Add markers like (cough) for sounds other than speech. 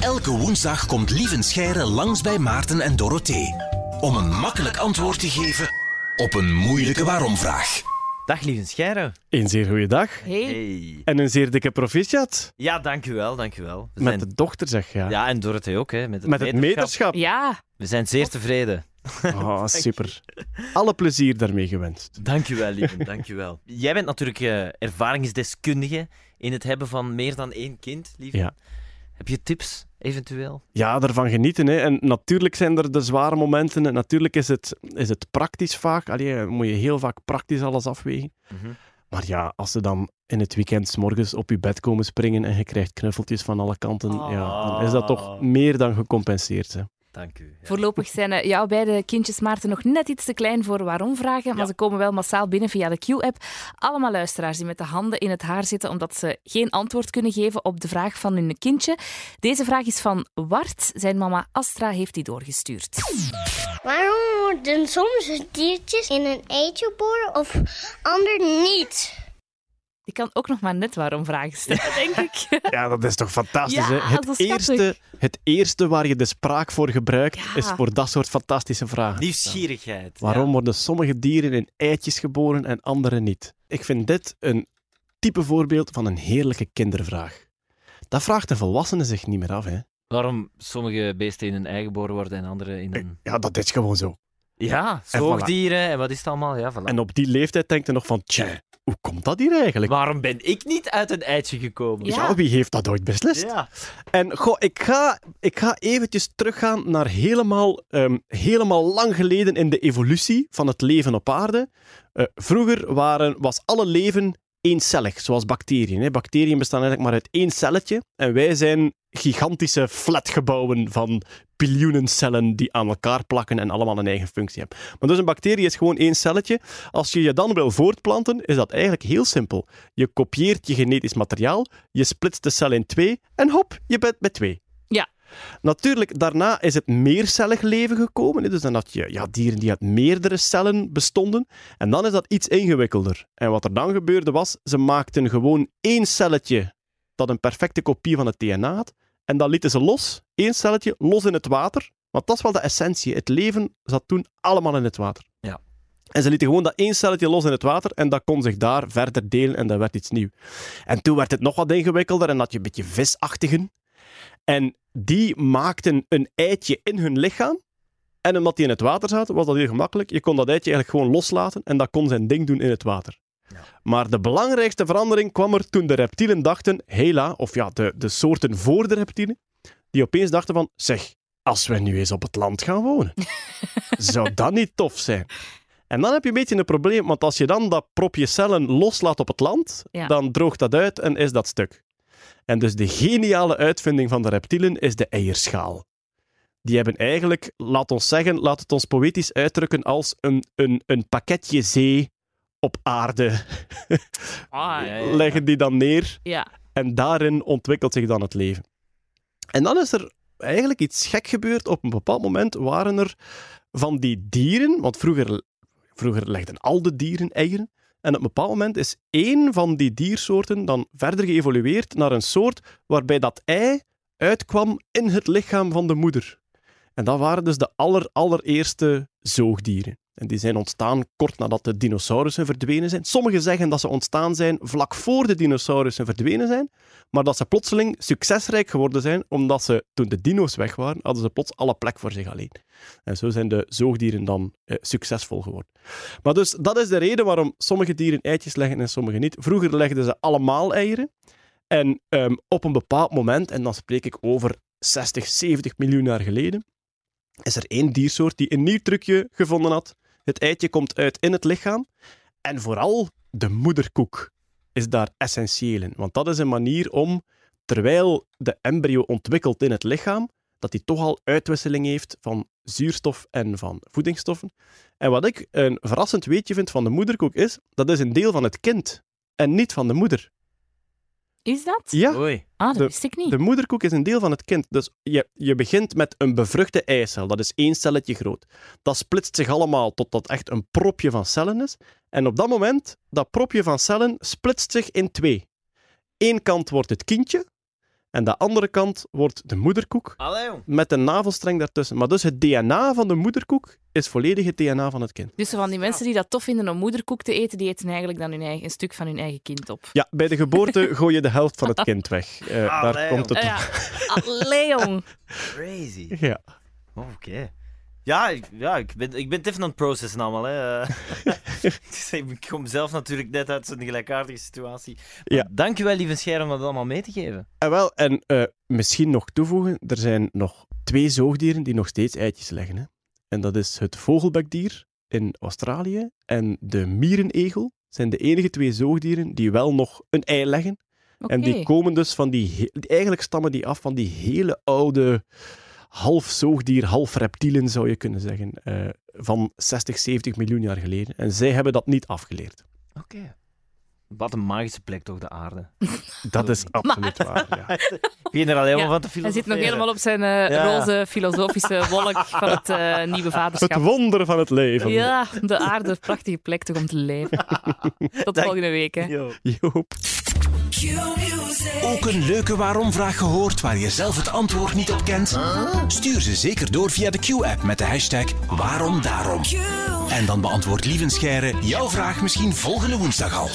Elke woensdag komt Lieven Scheire langs bij Maarten en Dorothee. Om een makkelijk antwoord te geven op een moeilijke waarom-vraag. Dag lieve Scheire. Een zeer goede dag. Hey. Hey. En een zeer dikke proficiat. Ja, dankjewel, dankjewel. We Met zijn... de dochter, zeg je. Ja, en Dorothee ook, hè, met het, Met het meterschap. meterschap. Ja, We zijn zeer tevreden. Oh, (laughs) super. Alle plezier daarmee gewenst. Dankjewel, lieve, dankjewel. Jij bent natuurlijk eh, ervaringsdeskundige in het hebben van meer dan één kind, lieve. Ja. Heb je tips, eventueel? Ja, daarvan genieten. Hè. En natuurlijk zijn er de zware momenten. En natuurlijk is het, is het praktisch vaak. Allee, moet je heel vaak praktisch alles afwegen. Mhm. Maar ja, als ze dan in het weekend 's morgens op je bed komen springen en je krijgt knuffeltjes van alle kanten, ja, dan is dat toch meer dan gecompenseerd. Hè. Dank u. Ja. voorlopig zijn eh, jouw beide kindjes Maarten nog net iets te klein voor waarom vragen, maar Ja. ze komen wel massaal binnen via de Q-app. Allemaal luisteraars die met de handen in het haar zitten omdat ze geen antwoord kunnen geven op de vraag van hun kindje. Deze vraag is van Wart. Zijn mama Astra heeft die doorgestuurd. Waarom worden soms diertjes in een eitje geboren of ander niet? Die kan ook nog maar net waarom vragen stellen, (laughs) denk ik. Ja, dat is toch fantastisch. Ja, hè? Het, eerste, het eerste waar je de spraak voor gebruikt, Ja. is voor dat soort fantastische vragen. Nieuwsgierigheid. Waarom worden sommige dieren in eitjes geboren en andere niet? Ik vind dit een type voorbeeld van een heerlijke kindervraag. Dat vraagt een volwassene zich niet meer af. Hè? Waarom sommige beesten in een ei geboren worden en andere in een... Ja, dat is gewoon zo. Ja, En voilà. zoogdieren en wat is het allemaal? Ja, voilà. En op die leeftijd denkt je nog van, tja, hoe komt dat hier eigenlijk? Waarom ben ik niet uit een eitje gekomen? Ja. Ja, wie heeft dat ooit beslist? Ja. En goh, ik ga, ik ga eventjes teruggaan naar helemaal, ehm, helemaal lang geleden in de evolutie van het leven op aarde. Eh, vroeger waren, was alle leven eencellig, zoals bacteriën. Hè. Bacteriën bestaan eigenlijk maar uit één celletje. En wij zijn gigantische flatgebouwen van biljoenen cellen die aan elkaar plakken en allemaal een eigen functie hebben. Maar dus een bacterie is gewoon één celletje. Als je je dan wil voortplanten, is dat eigenlijk heel simpel. Je kopieert je genetisch materiaal, je splitst de cel in twee en hop, je bent met twee. Natuurlijk, daarna is het meercellig leven gekomen. Dus dan had je ja, dieren die uit meerdere cellen bestonden. En dan is dat iets ingewikkelder. En wat er dan gebeurde was, ze maakten gewoon één celletje dat een perfecte kopie van het DNA had. En dan lieten ze los, één celletje, los in het water. Want dat is wel de essentie. Het leven zat toen allemaal in het water. Ja. En ze lieten gewoon dat één celletje los in het water en dat kon zich daar verder delen en dat werd iets nieuws. En toen werd het nog wat ingewikkelder en had je een beetje visachtigen. En die maakten een eitje in hun lichaam. En omdat die in het water zaten, was dat heel gemakkelijk. Je kon dat eitje eigenlijk gewoon loslaten en dat kon zijn ding doen in het water. Ja. Maar de belangrijkste verandering kwam er toen de reptielen dachten, hela, of ja, de, de soorten voor de reptielen, die opeens dachten van, zeg, als we nu eens op het land gaan wonen, (laughs) zou dat niet tof zijn? En dan heb je een beetje een probleem, want als je dan dat propje cellen loslaat op het land, Ja. dan droogt dat uit en is dat stuk. En dus de geniale uitvinding van de reptielen is de eierschaal. Die hebben eigenlijk, laat ons zeggen, laat het ons poëtisch uitdrukken als een, een, een pakketje zee op aarde. (laughs) Ah, Ja, ja, ja. Leggen die dan neer ja. en daarin ontwikkelt zich dan het leven. En dan is er eigenlijk iets gek gebeurd. Op een bepaald moment waren er van die dieren, want vroeger, vroeger legden al de dieren eieren. En op een bepaald moment is één van die diersoorten dan verder geëvolueerd naar een soort waarbij dat ei uitkwam in het lichaam van de moeder. En dat waren dus de aller, allereerste zoogdieren. En die zijn ontstaan kort nadat de dinosaurussen verdwenen zijn. Sommigen zeggen dat ze ontstaan zijn vlak voor de dinosaurussen verdwenen zijn, maar dat ze plotseling succesrijk geworden zijn, omdat ze, toen de dino's weg waren, hadden ze plots alle plek voor zich alleen. En zo zijn de zoogdieren dan eh, succesvol geworden. Maar dus, dat is de reden waarom sommige dieren eitjes leggen en sommige niet. Vroeger legden ze allemaal eieren. En ehm, op een bepaald moment, en dan spreek ik over 60, 70 miljoen jaar geleden, is er één diersoort die een nieuw trucje gevonden had. Het eitje komt uit in het lichaam. En vooral de moederkoek is daar essentieel in. Want dat is een manier om, terwijl de embryo ontwikkelt in het lichaam, dat hij toch al uitwisseling heeft van zuurstof en van voedingsstoffen. En wat ik een verrassend weetje vind van de moederkoek is, dat is een deel van het kind en niet van de moeder. Is dat? Ja, Oei. Ah, dat de- wist ik niet. de moederkoek is een deel van het kind. Dus je, je begint met een bevruchte eicel. Dat is één celletje groot. Dat splitst zich allemaal tot dat echt een propje van cellen is. En op dat moment, dat propje van cellen splitst zich in twee. Eén kant wordt het kindje. En de andere kant wordt de moederkoek Allee, met een navelstreng daartussen. Maar dus het DNA van de moederkoek is volledig het DNA van het kind. Dus van die mensen die dat tof vinden om moederkoek te eten, die eten eigenlijk dan hun eigen, een stuk van hun eigen kind op. Ja, bij de geboorte (laughs) gooi je de helft van het kind weg. Eh, Allee, daar komt het Ah, ja. Allee, jong. Crazy. Ja. Oké. Ja, ik, ja ik, ben, ik ben het even aan het processen allemaal. Hè. (laughs) (laughs) Ik kom zelf natuurlijk net uit zo'n gelijkaardige situatie. Maar Ja. Dankjewel, lieve Scher, om dat allemaal mee te geven. En wel, en eh, misschien nog toevoegen, er zijn nog twee zoogdieren die nog steeds eitjes leggen. Hè. En dat is het vogelbekdier in Australië en de mierenegel. zijn de enige twee zoogdieren die wel nog een ei leggen. Oké. En die komen dus van die... Eigenlijk stammen die af van die hele oude... Half zoogdier, half reptielen zou je kunnen zeggen. eh, van 60, 70 miljoen jaar geleden. En zij hebben dat niet afgeleerd. Oké. Wat een magische plek toch, de aarde. (laughs) Dat is absoluut waar. Ja. (laughs) Begin er al helemaal Ja, van te Hij filosoferen. zit nog helemaal op zijn eh, Ja. roze filosofische wolk van het eh, (laughs) nieuwe Het vaderschap. wonder van het leven. Ja, de aarde, prachtige plek toch om te leven. Tot Dank- volgende week. Hè. Yo. Joop. Ook een leuke waarom-vraag gehoord waar je zelf het antwoord niet op kent? Stuur ze zeker door via de Q-app met de hashtag waarom daarom. En dan beantwoordt Lieven Scheire jouw vraag misschien volgende woensdag al.